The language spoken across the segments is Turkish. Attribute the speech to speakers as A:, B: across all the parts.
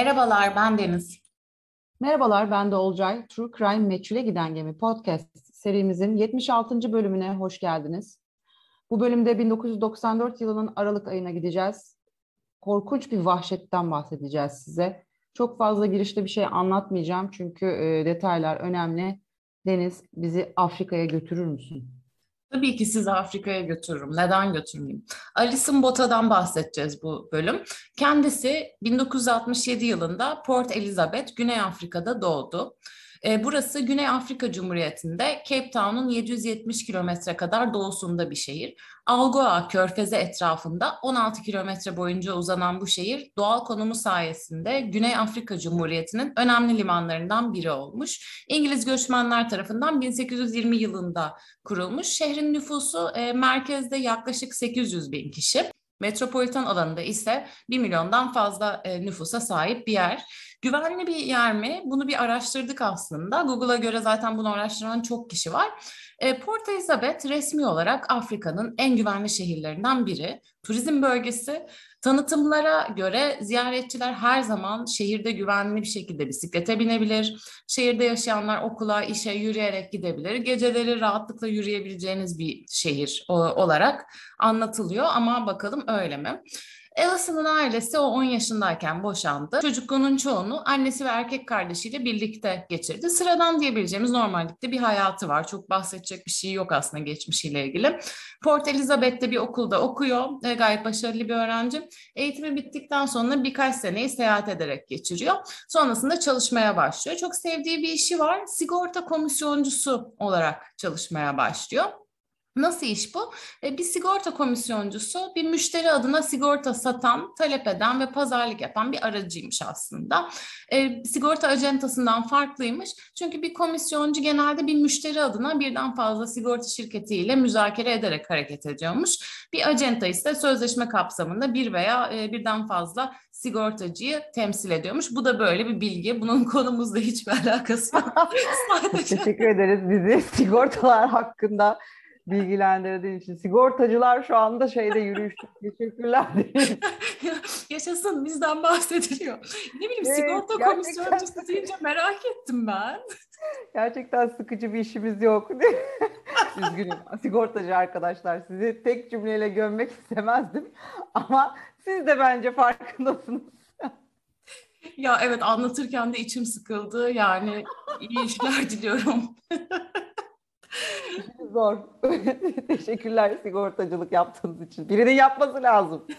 A: Merhabalar, ben Deniz.
B: Merhabalar, ben de Olcay. True Crime Meçhule Giden Gemi podcast serimizin 76. bölümüne hoş geldiniz. Bu bölümde 1994 yılının Aralık ayına gideceğiz. Korkunç bir vahşetten bahsedeceğiz size. Çok fazla girişte bir şey anlatmayacağım çünkü e, detaylar önemli. Deniz, bizi Afrika'ya götürür müsün?
A: Tabii ki sizi Afrika'ya götürürüm. Neden götürmeyeyim? Alison Bota'dan bahsedeceğiz bu bölüm. Kendisi 1967 yılında Port Elizabeth, Güney Afrika'da doğdu. E, burası Güney Afrika Cumhuriyeti'nde Cape Town'un 770 kilometre kadar doğusunda bir şehir. Algoa Körfezi etrafında 16 kilometre boyunca uzanan bu şehir doğal konumu sayesinde Güney Afrika Cumhuriyeti'nin önemli limanlarından biri olmuş. İngiliz göçmenler tarafından 1820 yılında kurulmuş. Şehrin nüfusu e, merkezde yaklaşık 800 bin kişi. Metropolitan alanında ise 1 milyondan fazla e, nüfusa sahip bir yer. Güvenli bir yer mi? Bunu bir araştırdık aslında. Google'a göre zaten bunu araştıran çok kişi var. E, Port Elizabeth resmi olarak Afrika'nın en güvenli şehirlerinden biri. Turizm bölgesi. Tanıtımlara göre ziyaretçiler her zaman şehirde güvenli bir şekilde bisiklete binebilir. Şehirde yaşayanlar okula, işe yürüyerek gidebilir. Geceleri rahatlıkla yürüyebileceğiniz bir şehir olarak anlatılıyor ama bakalım öyle mi? Allison'ın ailesi o 10 yaşındayken boşandı. Çocukluğunun çoğunu annesi ve erkek kardeşiyle birlikte geçirdi. Sıradan diyebileceğimiz normallikte bir hayatı var. Çok bahsedecek bir şey yok aslında geçmişiyle ilgili. Port Elizabeth'te bir okulda okuyor. E, gayet başarılı bir öğrenci. Eğitimi bittikten sonra birkaç seneyi seyahat ederek geçiriyor. Sonrasında çalışmaya başlıyor. Çok sevdiği bir işi var. Sigorta komisyoncusu olarak çalışmaya başlıyor. Nasıl iş bu? E, bir sigorta komisyoncusu bir müşteri adına sigorta satan, talep eden ve pazarlık yapan bir aracıymış aslında. E, sigorta acentasından farklıymış. Çünkü bir komisyoncu genelde bir müşteri adına birden fazla sigorta şirketiyle müzakere ederek hareket ediyormuş. Bir acenta ise sözleşme kapsamında bir veya e, birden fazla sigortacıyı temsil ediyormuş. Bu da böyle bir bilgi. Bunun konumuzla hiçbir alakası yok.
B: Sadece... Teşekkür ederiz bizi sigortalar hakkında bilgilendirdiğin için. Sigortacılar şu anda şeyde yürüyüşte. Teşekkürler.
A: Yaşasın bizden bahsediliyor. Ne bileyim evet, sigorta gerçekten... komisyoncusu deyince merak ettim ben.
B: Gerçekten sıkıcı bir işimiz yok. Üzgünüm sigortacı arkadaşlar sizi tek cümleyle gömmek istemezdim. Ama siz de bence farkındasınız.
A: Ya evet anlatırken de içim sıkıldı. Yani iyi işler diliyorum
B: zor. Teşekkürler sigortacılık yaptığınız için. Birinin yapması lazım.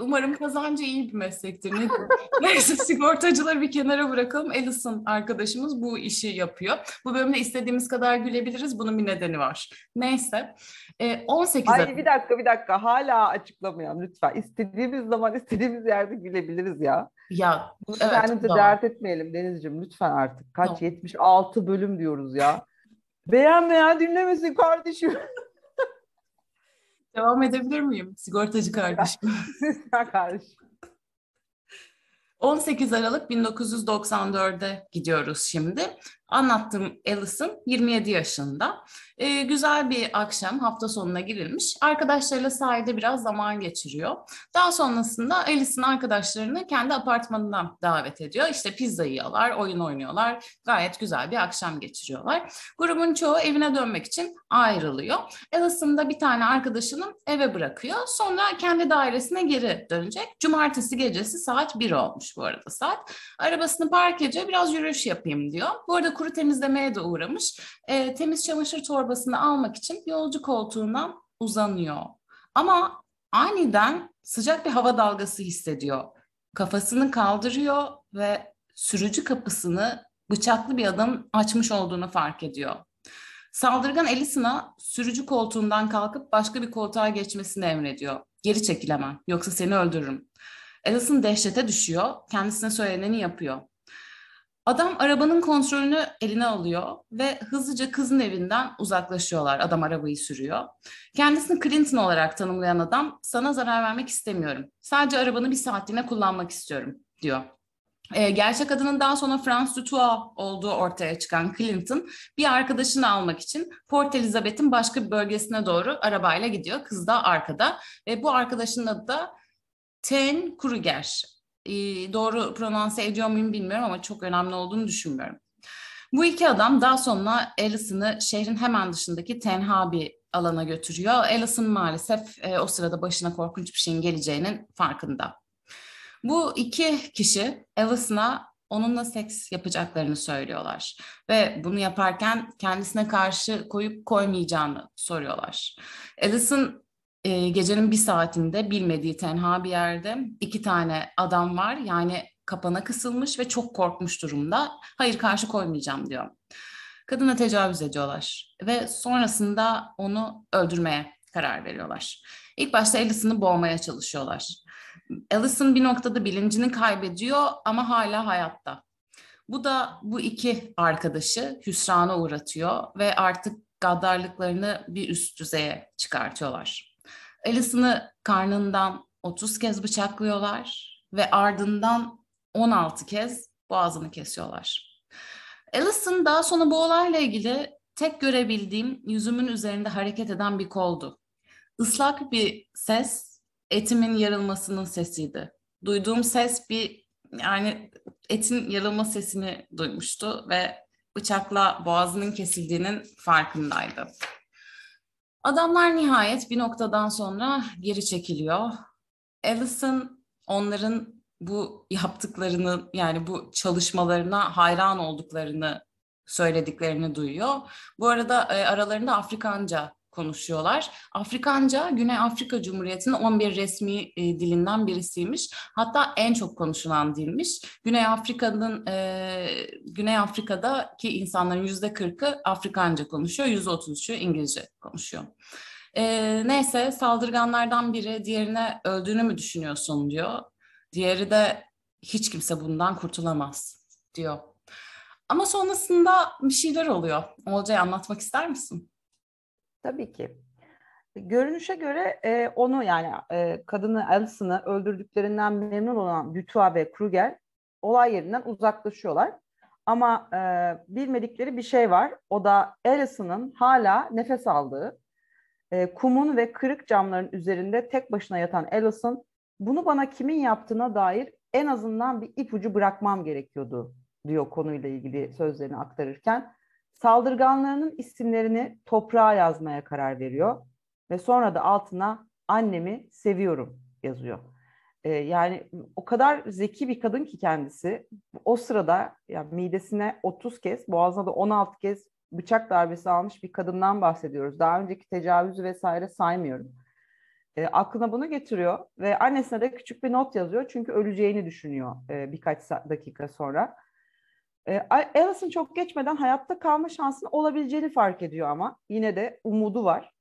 A: Umarım kazancı iyi bir meslektir. Ne Neyse sigortacıları bir kenara bırakalım. Alison arkadaşımız bu işi yapıyor. Bu bölümde istediğimiz kadar gülebiliriz. Bunun bir nedeni var. Neyse. E, 18
B: Ay bir dakika bir dakika. Hala açıklamayalım lütfen. İstediğimiz zaman istediğimiz yerde gülebiliriz ya.
A: Ya
B: Bunu evet, kendimize dert etmeyelim Denizciğim lütfen artık. Kaç? Tamam. 76 bölüm diyoruz ya. Beğenmeyen dinlemesin kardeşim.
A: Devam edebilir miyim? Sigortacı kardeşim.
B: kardeşim.
A: 18 Aralık 1994'e gidiyoruz şimdi. Anlattığım Alison 27 yaşında. Ee, güzel bir akşam hafta sonuna girilmiş. Arkadaşlarıyla sahilde biraz zaman geçiriyor. Daha sonrasında Alison arkadaşlarını kendi apartmanından davet ediyor. İşte pizza yiyorlar, oyun oynuyorlar. Gayet güzel bir akşam geçiriyorlar. Grubun çoğu evine dönmek için ayrılıyor. Alison da bir tane arkadaşını eve bırakıyor. Sonra kendi dairesine geri dönecek. Cumartesi gecesi saat 1 olmuş bu arada saat. Arabasını park ediyor, biraz yürüyüş yapayım diyor. Bu arada kuru temizlemeye de uğramış. E, temiz çamaşır torbasını almak için yolcu koltuğundan uzanıyor. Ama aniden sıcak bir hava dalgası hissediyor. Kafasını kaldırıyor ve sürücü kapısını bıçaklı bir adam açmış olduğunu fark ediyor. Saldırgan Elisa'na sürücü koltuğundan kalkıp başka bir koltuğa geçmesini emrediyor. Geri çekilemem yoksa seni öldürürüm. Alison dehşete düşüyor, kendisine söyleneni yapıyor. Adam arabanın kontrolünü eline alıyor ve hızlıca kızın evinden uzaklaşıyorlar. Adam arabayı sürüyor. Kendisini Clinton olarak tanımlayan adam sana zarar vermek istemiyorum. Sadece arabanı bir saatliğine kullanmak istiyorum diyor. Ee, gerçek adının daha sonra Frans Dutoit olduğu ortaya çıkan Clinton bir arkadaşını almak için Port Elizabeth'in başka bir bölgesine doğru arabayla gidiyor. Kız da arkada ve bu arkadaşının adı da Ten Kruger. E, doğru prononse ediyor muyum bilmiyorum ama çok önemli olduğunu düşünmüyorum. Bu iki adam daha sonra Alison'ı şehrin hemen dışındaki tenha bir alana götürüyor. Alison maalesef e, o sırada başına korkunç bir şeyin geleceğinin farkında. Bu iki kişi Alison'a onunla seks yapacaklarını söylüyorlar. Ve bunu yaparken kendisine karşı koyup koymayacağını soruyorlar. Alison e, gecenin bir saatinde bilmediği tenha bir yerde iki tane adam var. Yani kapana kısılmış ve çok korkmuş durumda. Hayır karşı koymayacağım diyor. Kadına tecavüz ediyorlar ve sonrasında onu öldürmeye karar veriyorlar. İlk başta Alison'ı boğmaya çalışıyorlar. Alison bir noktada bilincini kaybediyor ama hala hayatta. Bu da bu iki arkadaşı hüsrana uğratıyor ve artık gaddarlıklarını bir üst düzeye çıkartıyorlar. Alison'ı karnından 30 kez bıçaklıyorlar ve ardından 16 kez boğazını kesiyorlar. Alison daha sonra bu olayla ilgili tek görebildiğim yüzümün üzerinde hareket eden bir koldu. Islak bir ses etimin yarılmasının sesiydi. Duyduğum ses bir yani etin yarılma sesini duymuştu ve bıçakla boğazının kesildiğinin farkındaydı. Adamlar nihayet bir noktadan sonra geri çekiliyor. Allison onların bu yaptıklarını yani bu çalışmalarına hayran olduklarını söylediklerini duyuyor. Bu arada e, aralarında Afrikanca konuşuyorlar. Afrikanca Güney Afrika Cumhuriyeti'nin 11 resmi e, dilinden birisiymiş. Hatta en çok konuşulan dilmiş. Güney Afrika'nın e, Güney Afrika'daki insanların yüzde 40'ı Afrikanca konuşuyor, yüzde 33'ü İngilizce konuşuyor. E, neyse saldırganlardan biri diğerine öldüğünü mü düşünüyorsun diyor. Diğeri de hiç kimse bundan kurtulamaz diyor. Ama sonrasında bir şeyler oluyor. Olcay anlatmak ister misin?
B: Tabii ki. Görünüşe göre e, onu yani e, kadını Alison'ı öldürdüklerinden memnun olan Dutoit ve Kruger olay yerinden uzaklaşıyorlar. Ama e, bilmedikleri bir şey var. O da Alison'ın hala nefes aldığı, e, kumun ve kırık camların üzerinde tek başına yatan Alison bunu bana kimin yaptığına dair en azından bir ipucu bırakmam gerekiyordu diyor konuyla ilgili sözlerini aktarırken. Saldırganlarının isimlerini toprağa yazmaya karar veriyor ve sonra da altına annemi seviyorum yazıyor. Ee, yani o kadar zeki bir kadın ki kendisi o sırada yani midesine 30 kez, boğazına da 16 kez bıçak darbesi almış bir kadından bahsediyoruz. Daha önceki tecavüzü vesaire saymıyorum e, aklına bunu getiriyor ve annesine de küçük bir not yazıyor çünkü öleceğini düşünüyor e, birkaç dakika sonra. E, Alison çok geçmeden hayatta kalma şansının olabileceğini fark ediyor ama yine de umudu var.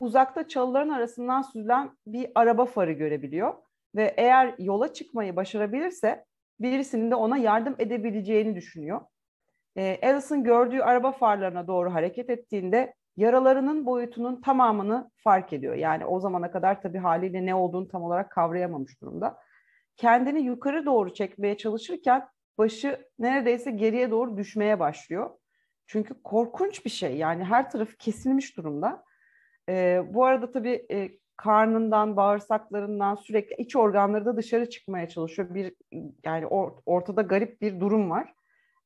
B: Uzakta çalıların arasından süzülen bir araba farı görebiliyor ve eğer yola çıkmayı başarabilirse birisinin de ona yardım edebileceğini düşünüyor. E, Alison gördüğü araba farlarına doğru hareket ettiğinde yaralarının boyutunun tamamını fark ediyor. Yani o zamana kadar tabii haliyle ne olduğunu tam olarak kavrayamamış durumda. Kendini yukarı doğru çekmeye çalışırken başı neredeyse geriye doğru düşmeye başlıyor. Çünkü korkunç bir şey yani her tarafı kesilmiş durumda. Ee, bu arada tabii e, karnından, bağırsaklarından sürekli iç organları da dışarı çıkmaya çalışıyor. Bir yani or, ortada garip bir durum var.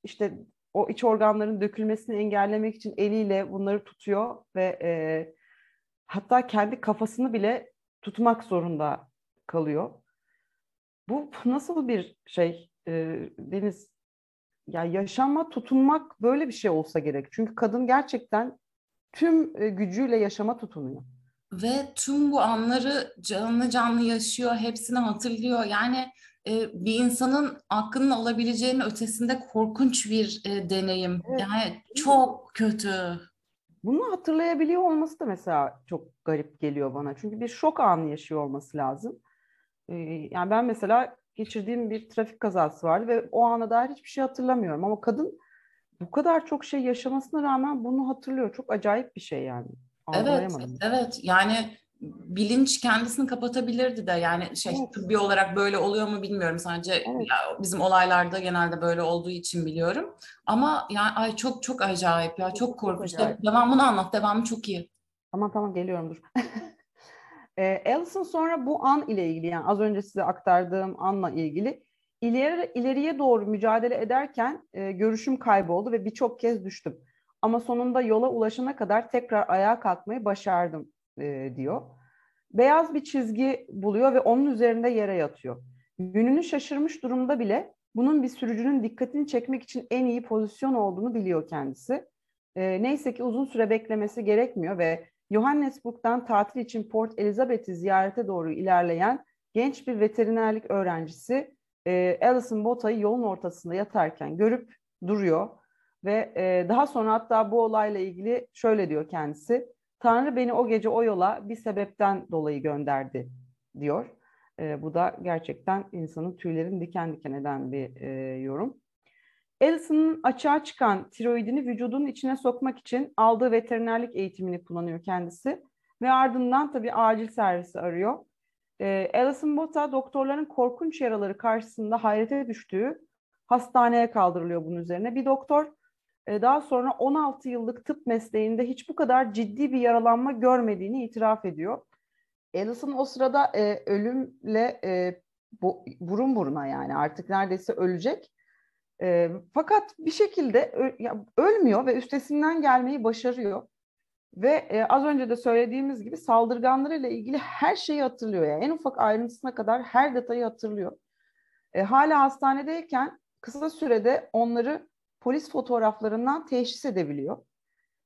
B: İşte o iç organların dökülmesini engellemek için eliyle bunları tutuyor ve e, hatta kendi kafasını bile tutmak zorunda kalıyor. Bu nasıl bir şey e, Deniz? Ya yaşama tutunmak böyle bir şey olsa gerek. Çünkü kadın gerçekten tüm e, gücüyle yaşama tutunuyor.
A: Ve tüm bu anları canlı canlı yaşıyor, hepsini hatırlıyor. Yani e, bir insanın aklının alabileceğinin ötesinde korkunç bir e, deneyim. Evet. Yani çok kötü.
B: Bunu hatırlayabiliyor olması da mesela çok garip geliyor bana. Çünkü bir şok anı yaşıyor olması lazım. Yani ben mesela geçirdiğim bir trafik kazası vardı ve o ana dair hiçbir şey hatırlamıyorum. Ama kadın bu kadar çok şey yaşamasına rağmen bunu hatırlıyor. Çok acayip bir şey yani.
A: Evet, evet. Yani bilinç kendisini kapatabilirdi de yani şey evet. tıbbi olarak böyle oluyor mu bilmiyorum sadece evet. ya, bizim olaylarda genelde böyle olduğu için biliyorum ama yani ay çok çok acayip ya çok, çok korkunç. Çok Devamını anlat devamı çok iyi.
B: Tamam tamam geliyorum dur. e, Alison sonra bu an ile ilgili yani az önce size aktardığım anla ilgili ileri, ileriye doğru mücadele ederken e, görüşüm kayboldu ve birçok kez düştüm. Ama sonunda yola ulaşana kadar tekrar ayağa kalkmayı başardım e, diyor. Beyaz bir çizgi buluyor ve onun üzerinde yere yatıyor. Yönünü şaşırmış durumda bile bunun bir sürücünün dikkatini çekmek için en iyi pozisyon olduğunu biliyor kendisi. E, neyse ki uzun süre beklemesi gerekmiyor ve Johannesburg'dan tatil için Port Elizabeth'i ziyarete doğru ilerleyen genç bir veterinerlik öğrencisi e, Alison Bota'yı yolun ortasında yatarken görüp duruyor ve e, daha sonra hatta bu olayla ilgili şöyle diyor kendisi. Tanrı beni o gece o yola bir sebepten dolayı gönderdi diyor. E, bu da gerçekten insanın tüylerini diken diken eden bir e, yorum. Alison'ın açığa çıkan tiroidini vücudunun içine sokmak için aldığı veterinerlik eğitimini kullanıyor kendisi. Ve ardından tabii acil servisi arıyor. E, Alison Bota doktorların korkunç yaraları karşısında hayrete düştüğü hastaneye kaldırılıyor bunun üzerine. Bir doktor e, daha sonra 16 yıllık tıp mesleğinde hiç bu kadar ciddi bir yaralanma görmediğini itiraf ediyor. Alison o sırada e, ölümle e, bu, burun buruna yani artık neredeyse ölecek. E, fakat bir şekilde ö, ya, ölmüyor ve üstesinden gelmeyi başarıyor. Ve e, az önce de söylediğimiz gibi saldırganlarıyla ilgili her şeyi hatırlıyor. Yani en ufak ayrıntısına kadar her detayı hatırlıyor. E, hala hastanedeyken kısa sürede onları polis fotoğraflarından teşhis edebiliyor.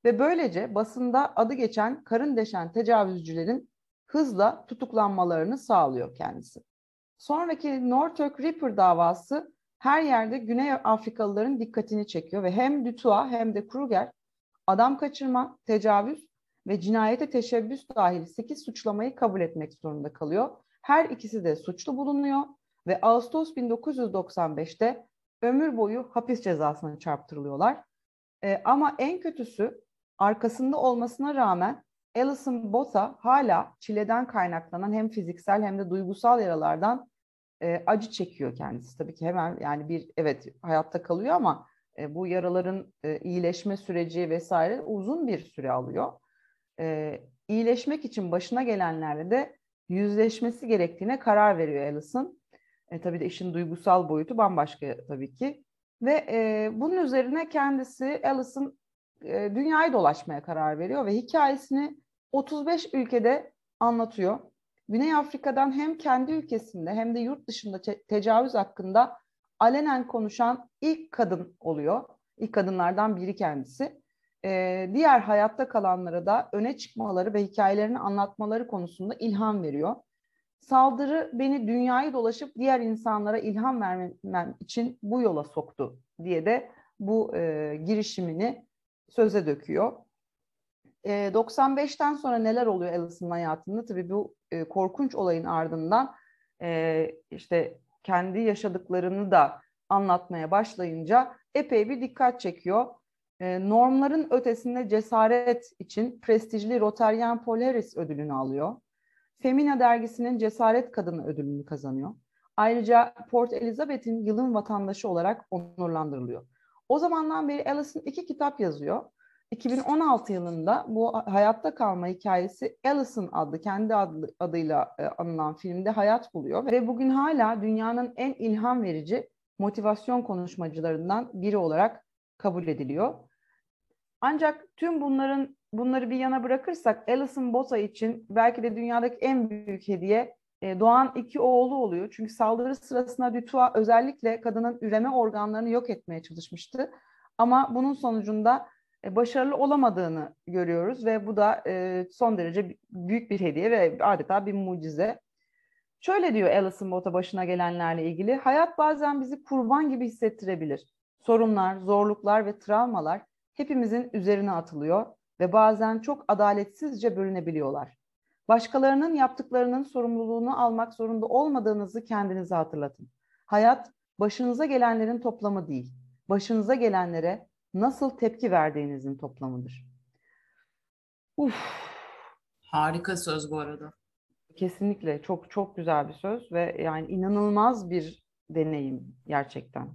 B: Ve böylece basında adı geçen karın deşen tecavüzcülerin hızla tutuklanmalarını sağlıyor kendisi. Sonraki Northrop Ripper davası her yerde Güney Afrikalıların dikkatini çekiyor ve hem Dutoit hem de Kruger adam kaçırma, tecavüz ve cinayete teşebbüs dahil 8 suçlamayı kabul etmek zorunda kalıyor. Her ikisi de suçlu bulunuyor ve Ağustos 1995'te ömür boyu hapis cezasına çarptırılıyorlar. E, ama en kötüsü arkasında olmasına rağmen Alison Bota hala çileden kaynaklanan hem fiziksel hem de duygusal yaralardan e, acı çekiyor kendisi. Tabii ki hemen yani bir evet hayatta kalıyor ama e, bu yaraların e, iyileşme süreci vesaire uzun bir süre alıyor. E, iyileşmek için başına gelenlerle de yüzleşmesi gerektiğine karar veriyor Alison. E, tabii de işin duygusal boyutu bambaşka tabii ki. Ve e, bunun üzerine kendisi Alison e, dünyayı dolaşmaya karar veriyor ve hikayesini 35 ülkede anlatıyor. Güney Afrika'dan hem kendi ülkesinde hem de yurt dışında te- tecavüz hakkında alenen konuşan ilk kadın oluyor. İlk kadınlardan biri kendisi. Ee, diğer hayatta kalanlara da öne çıkmaları ve hikayelerini anlatmaları konusunda ilham veriyor. Saldırı beni dünyayı dolaşıp diğer insanlara ilham vermem için bu yola soktu diye de bu e, girişimini söze döküyor. E, 95'ten sonra neler oluyor Alison'ın hayatında? Tabii bu e, korkunç olayın ardından e, işte kendi yaşadıklarını da anlatmaya başlayınca epey bir dikkat çekiyor. E, normların ötesinde cesaret için prestijli Rotarian Polaris ödülünü alıyor. Femina dergisinin Cesaret Kadını ödülünü kazanıyor. Ayrıca Port Elizabeth'in yılın vatandaşı olarak onurlandırılıyor. O zamandan beri Alison iki kitap yazıyor. 2016 yılında bu hayatta kalma hikayesi Alison adlı kendi adlı, adıyla e, anılan filmde hayat buluyor ve bugün hala dünyanın en ilham verici motivasyon konuşmacılarından biri olarak kabul ediliyor. Ancak tüm bunların bunları bir yana bırakırsak Alison Bota için belki de dünyadaki en büyük hediye e, doğan iki oğlu oluyor. Çünkü saldırı sırasında Dutoit özellikle kadının üreme organlarını yok etmeye çalışmıştı. Ama bunun sonucunda başarılı olamadığını görüyoruz ve bu da e, son derece büyük bir hediye ve adeta bir mucize. Şöyle diyor Alison Bota başına gelenlerle ilgili, hayat bazen bizi kurban gibi hissettirebilir. Sorunlar, zorluklar ve travmalar hepimizin üzerine atılıyor ve bazen çok adaletsizce bölünebiliyorlar. Başkalarının yaptıklarının sorumluluğunu almak zorunda olmadığınızı kendinize hatırlatın. Hayat başınıza gelenlerin toplamı değil, başınıza gelenlere nasıl tepki verdiğinizin toplamıdır.
A: Uf. Harika söz bu arada.
B: Kesinlikle çok çok güzel bir söz ve yani inanılmaz bir deneyim gerçekten.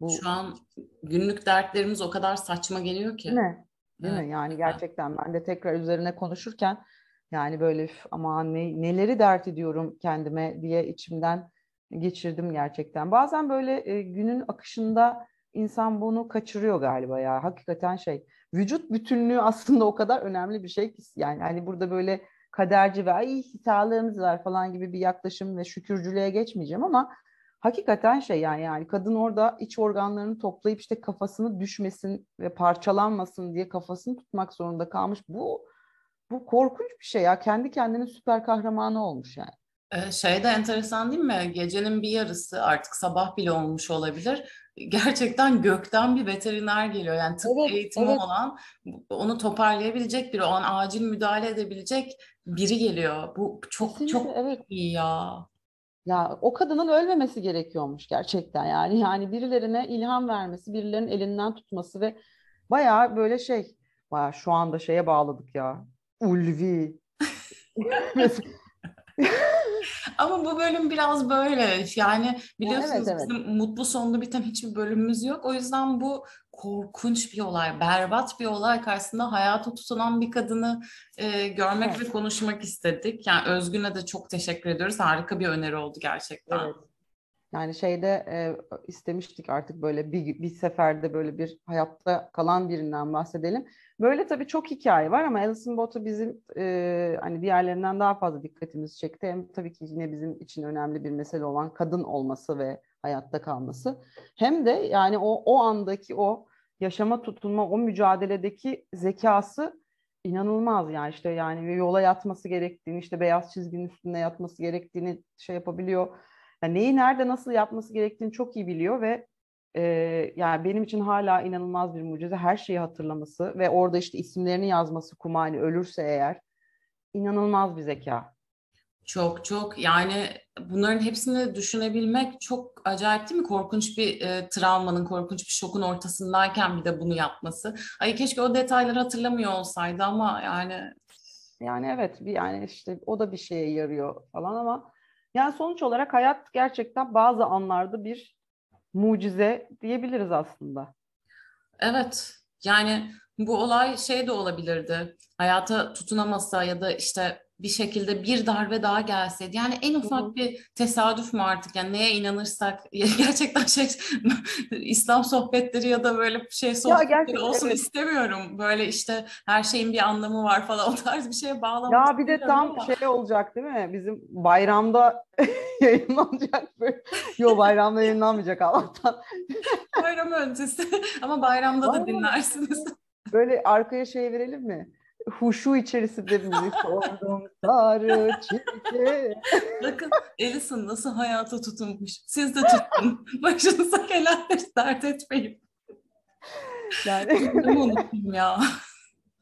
A: Bu şu an günlük dertlerimiz o kadar saçma geliyor ki.
B: Değil mi? Değil evet. mi? Yani gerçekten ben de tekrar üzerine konuşurken yani böyle ama ne, neleri dert ediyorum kendime diye içimden geçirdim gerçekten. Bazen böyle e, günün akışında insan bunu kaçırıyor galiba ya. Hakikaten şey vücut bütünlüğü aslında o kadar önemli bir şey ki yani hani burada böyle kaderci ve ay sağlığımız var falan gibi bir yaklaşım ve şükürcülüğe geçmeyeceğim ama hakikaten şey yani yani kadın orada iç organlarını toplayıp işte kafasını düşmesin ve parçalanmasın diye kafasını tutmak zorunda kalmış. Bu bu korkunç bir şey ya. Kendi kendinin süper kahramanı olmuş yani.
A: Ee, şey de enteresan değil mi? Gecenin bir yarısı artık sabah bile olmuş olabilir. Gerçekten gökten bir veteriner geliyor. Yani tıp evet, eğitimi evet. olan onu toparlayabilecek biri, o an acil müdahale edebilecek biri geliyor. Bu çok Kesinlikle, çok evet. iyi ya.
B: Ya o kadının ölmemesi gerekiyormuş gerçekten yani. Yani birilerine ilham vermesi, birilerinin elinden tutması ve bayağı böyle şey, bayağı şu anda şeye bağladık ya. Ulvi.
A: Ama bu bölüm biraz böyle. Yani biliyorsunuz evet, evet. bizim mutlu sonlu biten hiçbir bölümümüz yok. O yüzden bu korkunç bir olay, berbat bir olay karşısında hayata tutunan bir kadını e, görmek evet. ve konuşmak istedik. Yani Özgün'e de çok teşekkür ediyoruz. Harika bir öneri oldu gerçekten. Evet.
B: Yani şeyde e, istemiştik artık böyle bir, bir seferde böyle bir hayatta kalan birinden bahsedelim. Böyle tabii çok hikaye var ama Alison Bot'a bizim e, hani diğerlerinden daha fazla dikkatimizi çekti. Hem tabii ki yine bizim için önemli bir mesele olan kadın olması ve hayatta kalması. Hem de yani o o andaki o yaşama tutunma, o mücadeledeki zekası inanılmaz yani işte yani yola yatması gerektiğini, işte beyaz çizginin üstünde yatması gerektiğini şey yapabiliyor. Yani neyi nerede nasıl yapması gerektiğini çok iyi biliyor ve e, yani benim için hala inanılmaz bir mucize her şeyi hatırlaması ve orada işte isimlerini yazması Kumani ölürse eğer inanılmaz bir zeka.
A: Çok çok yani bunların hepsini düşünebilmek çok acayip değil mi? Korkunç bir e, travmanın, korkunç bir şokun ortasındayken bir de bunu yapması. Ay keşke o detayları hatırlamıyor olsaydı ama yani.
B: Yani evet bir yani işte o da bir şeye yarıyor falan ama yani sonuç olarak hayat gerçekten bazı anlarda bir mucize diyebiliriz aslında.
A: Evet yani bu olay şey de olabilirdi. Hayata tutunamasa ya da işte bir şekilde bir darbe daha gelseydi. Yani en ufak Hı-hı. bir tesadüf mü artık yani neye inanırsak gerçekten şey İslam sohbetleri ya da böyle şey sohbetleri olsun evet. istemiyorum. Böyle işte her şeyin bir anlamı var falan o tarz bir şeye bağlamak
B: Ya bir de tam ama. şey olacak değil mi? Bizim bayramda yayınlanacak böyle. Yok bayramda yayınlanmayacak Allah'tan.
A: Bayram öncesi ama bayramda Bayram. da dinlersiniz.
B: Böyle arkaya şey verelim mi? Huşu içerisinde müzik sordum sarı çiçeğe.
A: Bakın Alison nasıl hayata tutunmuş. Siz de tutun. Başınıza gelenleri dert etmeyin. Yani. Bunu unuttum ya.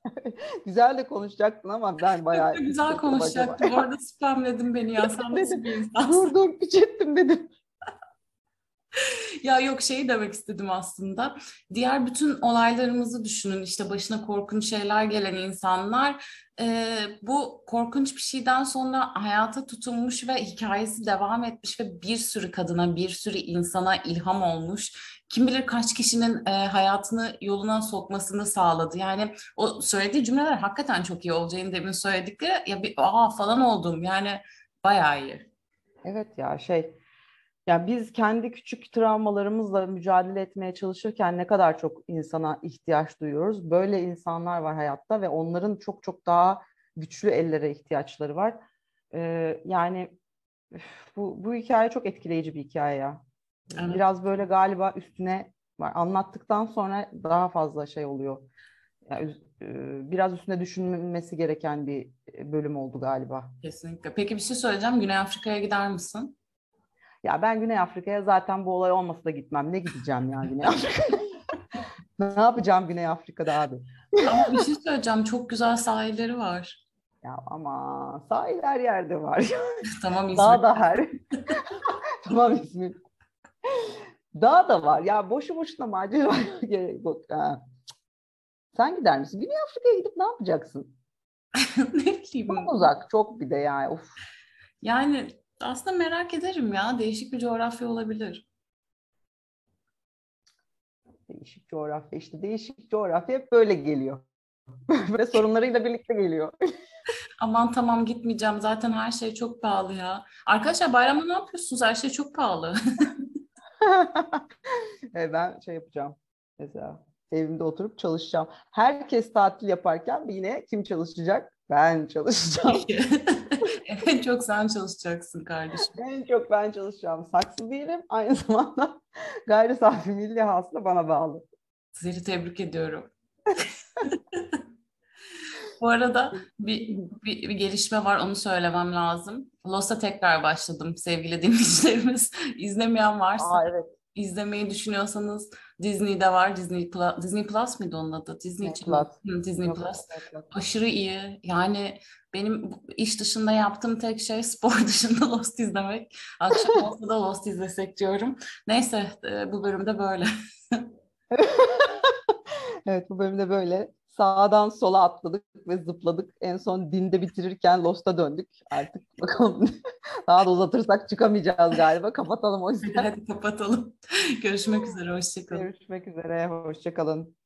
B: güzel de konuşacaktın ama ben bayağı...
A: güzel konuşacaktım. Orada spamledin beni ya. Sen nasıl bir insansın?
B: Dur dur piçettim dedim
A: ya yok şeyi demek istedim aslında. Diğer bütün olaylarımızı düşünün. İşte başına korkunç şeyler gelen insanlar e, bu korkunç bir şeyden sonra hayata tutunmuş ve hikayesi devam etmiş ve bir sürü kadına, bir sürü insana ilham olmuş. Kim bilir kaç kişinin e, hayatını yoluna sokmasını sağladı. Yani o söylediği cümleler hakikaten çok iyi olacağını demin söyledikleri ya bir aa falan oldum. Yani bayağı iyi.
B: Evet ya şey yani biz kendi küçük travmalarımızla mücadele etmeye çalışırken ne kadar çok insana ihtiyaç duyuyoruz. Böyle insanlar var hayatta ve onların çok çok daha güçlü ellere ihtiyaçları var. Ee, yani bu, bu hikaye çok etkileyici bir hikaye ya. Evet. Biraz böyle galiba üstüne var. anlattıktan sonra daha fazla şey oluyor. Yani, biraz üstüne düşünmesi gereken bir bölüm oldu galiba.
A: Kesinlikle. Peki bir şey söyleyeceğim. Güney Afrika'ya gider misin?
B: Ya ben Güney Afrika'ya zaten bu olay olmasa da gitmem. Ne gideceğim ya Güney Afrika'ya? ne yapacağım Güney Afrika'da abi?
A: Ama bir şey söyleyeceğim. Çok güzel sahilleri var.
B: Ya ama sahil her yerde var.
A: tamam İzmir.
B: Daha da her. tamam İzmir. Daha da var. Ya boşu boşuna macera gerek yok. Sen gider misin? Güney Afrika'ya gidip ne yapacaksın?
A: ne bileyim.
B: Çok uzak. Çok bir de yani. Of.
A: Yani aslında merak ederim ya. Değişik bir coğrafya olabilir.
B: Değişik coğrafya işte değişik coğrafya hep böyle geliyor. böyle sorunlarıyla birlikte geliyor.
A: Aman tamam gitmeyeceğim. Zaten her şey çok pahalı ya. Arkadaşlar bayramda ne yapıyorsunuz? Her şey çok pahalı.
B: evet, ben şey yapacağım. Mesela evimde oturup çalışacağım. Herkes tatil yaparken yine kim çalışacak? Ben çalışacağım.
A: En çok sen çalışacaksın kardeşim.
B: En çok ben çalışacağım. Saksı değilim. Aynı zamanda gayri safi milli hasıla bana bağlı.
A: Seni tebrik ediyorum. Bu arada bir, bir, bir gelişme var onu söylemem lazım. Lost'a tekrar başladım sevgili dinleyicilerimiz. İzlemeyen varsa
B: Aa, evet.
A: İzlemeyi düşünüyorsanız Disney'de var. Disney Plus, Disney Plus mıydı onun adı? Disney.
B: Plus.
A: Hı, Disney
B: Yok,
A: Plus.
B: yok.
A: Aşırı iyi. Yani benim iş dışında yaptığım tek şey spor dışında Lost izlemek. Akşam olsa da Lost izlesek diyorum. Neyse e, bu bölümde böyle.
B: Evet bu bölümde böyle sağdan sola atladık ve zıpladık. En son dinde bitirirken Lost'a döndük. Artık bakalım daha da uzatırsak çıkamayacağız galiba. Kapatalım o yüzden.
A: hadi kapatalım. Görüşmek üzere. Hoşçakalın.
B: Görüşmek üzere. Hoşçakalın.